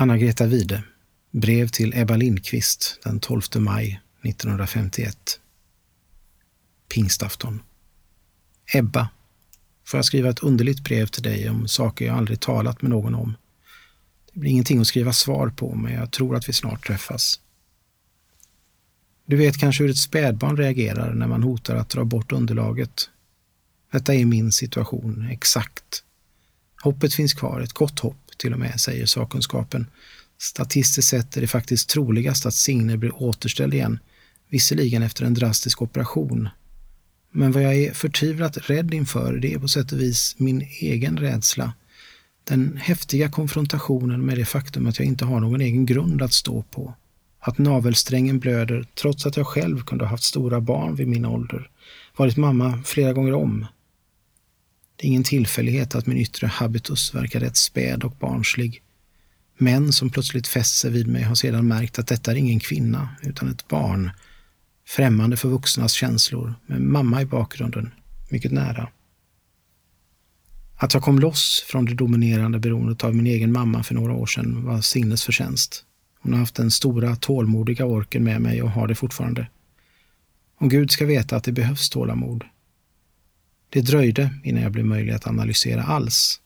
Anna-Greta Wide, brev till Ebba Lindqvist den 12 maj 1951. Pingstafton. Ebba, får jag skriva ett underligt brev till dig om saker jag aldrig talat med någon om. Det blir ingenting att skriva svar på, men jag tror att vi snart träffas. Du vet kanske hur ett spädbarn reagerar när man hotar att dra bort underlaget. Detta är min situation, exakt. Hoppet finns kvar, ett gott hopp till och med, säger sakkunskapen. Statistiskt sett är det faktiskt troligast att Signe blir återställd igen, visserligen efter en drastisk operation. Men vad jag är förtvivlat rädd inför, det är på sätt och vis min egen rädsla. Den häftiga konfrontationen med det faktum att jag inte har någon egen grund att stå på. Att navelsträngen blöder trots att jag själv kunde ha haft stora barn vid min ålder. Varit mamma flera gånger om. Det är ingen tillfällighet att min yttre habitus verkar rätt späd och barnslig. Män som plötsligt fäst sig vid mig har sedan märkt att detta är ingen kvinna, utan ett barn. Främmande för vuxnas känslor, med mamma i bakgrunden, mycket nära. Att jag kom loss från det dominerande beroendet av min egen mamma för några år sedan var Signes förtjänst. Hon har haft den stora, tålmodiga orken med mig och har det fortfarande. Och Gud ska veta att det behövs tålamod. Det dröjde innan jag blev möjlig att analysera alls.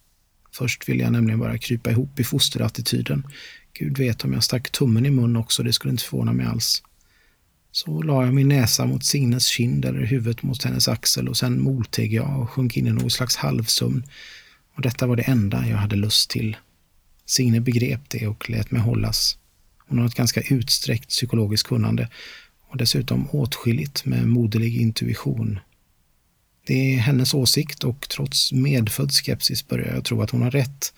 Först ville jag nämligen bara krypa ihop i fosterattityden. Gud vet om jag stack tummen i mun också, det skulle inte förvåna mig alls. Så la jag min näsa mot Signes kind eller huvudet mot hennes axel och sen molteg jag och sjönk in i någon slags halvsömn. Och detta var det enda jag hade lust till. Signe begrep det och lät mig hållas. Hon har ett ganska utsträckt psykologiskt kunnande och dessutom åtskilligt med moderlig intuition. Det är hennes åsikt och trots medfödd skepsis börjar jag tro att hon har rätt.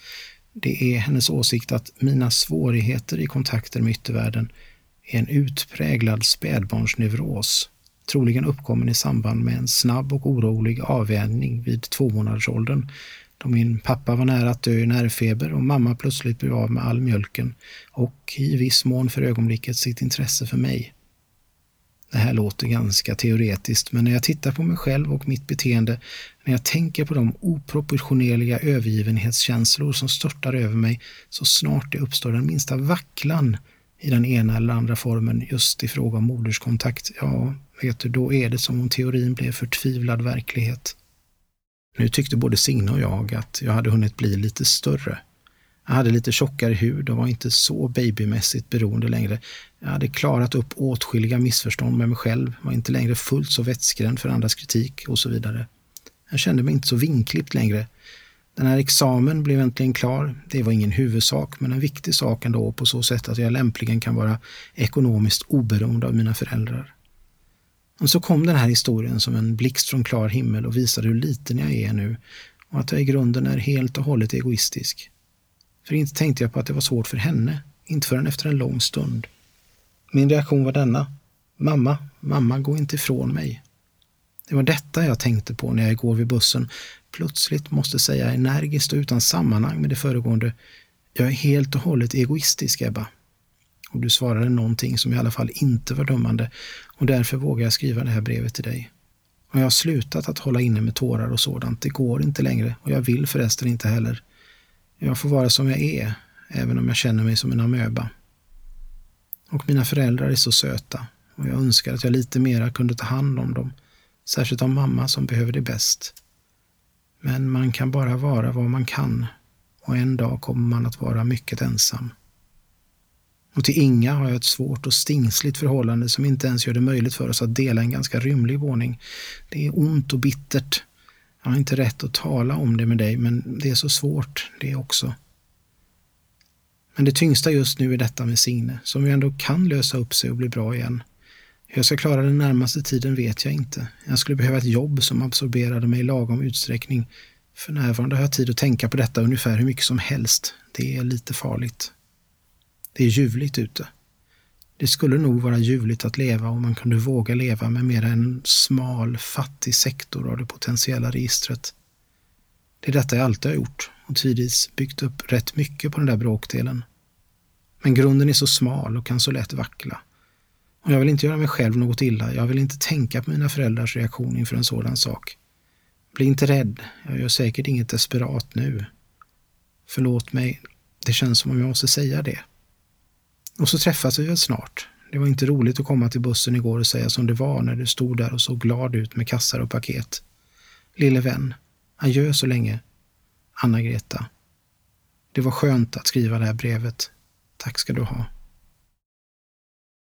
Det är hennes åsikt att mina svårigheter i kontakter med yttervärlden är en utpräglad spädbarnsneuros, troligen uppkommen i samband med en snabb och orolig avvänjning vid tvåmånadersåldern, då min pappa var nära att dö i nervfeber och mamma plötsligt blev av med all mjölken och i viss mån för ögonblicket sitt intresse för mig. Det här låter ganska teoretiskt, men när jag tittar på mig själv och mitt beteende, när jag tänker på de oproportionerliga övergivenhetskänslor som störtar över mig så snart det uppstår den minsta vacklan i den ena eller andra formen just i fråga om moderskontakt, ja, vet du, då är det som om teorin blev förtvivlad verklighet. Nu tyckte både Signe och jag att jag hade hunnit bli lite större. Jag hade lite tjockare hud och var inte så babymässigt beroende längre. Jag hade klarat upp åtskilliga missförstånd med mig själv, var inte längre fullt så vettskrämd för andras kritik och så vidare. Jag kände mig inte så vinklippt längre. Den här examen blev äntligen klar. Det var ingen huvudsak, men en viktig sak ändå på så sätt att jag lämpligen kan vara ekonomiskt oberoende av mina föräldrar. Och så kom den här historien som en blixt från klar himmel och visade hur liten jag är nu och att jag i grunden är helt och hållet egoistisk. För inte tänkte jag på att det var svårt för henne, inte förrän efter en lång stund. Min reaktion var denna. Mamma, mamma, gå inte ifrån mig. Det var detta jag tänkte på när jag igår vid bussen plötsligt måste säga energiskt och utan sammanhang med det föregående. Jag är helt och hållet egoistisk, Ebba. Och du svarade någonting som i alla fall inte var dömande och därför vågar jag skriva det här brevet till dig. Och jag har slutat att hålla inne med tårar och sådant. Det går inte längre och jag vill förresten inte heller. Jag får vara som jag är, även om jag känner mig som en amöba. Och mina föräldrar är så söta och jag önskar att jag lite mera kunde ta hand om dem, särskilt om mamma som behöver det bäst. Men man kan bara vara vad man kan och en dag kommer man att vara mycket ensam. Och till Inga har jag ett svårt och stingsligt förhållande som inte ens gör det möjligt för oss att dela en ganska rymlig våning. Det är ont och bittert. Jag har inte rätt att tala om det med dig, men det är så svårt det också. Men det tyngsta just nu är detta med Signe, som ju ändå kan lösa upp sig och bli bra igen. Hur jag ska klara den närmaste tiden vet jag inte. Jag skulle behöva ett jobb som absorberade mig i lagom utsträckning. För närvarande har jag tid att tänka på detta ungefär hur mycket som helst. Det är lite farligt. Det är ljuvligt ute. Det skulle nog vara ljuvligt att leva om man kunde våga leva med mer en smal, fattig sektor av det potentiella registret. Det är detta jag alltid har gjort och tidvis byggt upp rätt mycket på den där bråkdelen. Men grunden är så smal och kan så lätt vackla. Och jag vill inte göra mig själv något illa. Jag vill inte tänka på mina föräldrars reaktion inför en sådan sak. Bli inte rädd. Jag gör säkert inget desperat nu. Förlåt mig Det känns som om jag måste säga det. Och så träffas vi väl snart. Det var inte roligt att komma till bussen igår och säga som det var när du stod där och såg glad ut med kassar och paket. Lille vän, adjö så länge. Anna-Greta. Det var skönt att skriva det här brevet. Tack ska du ha.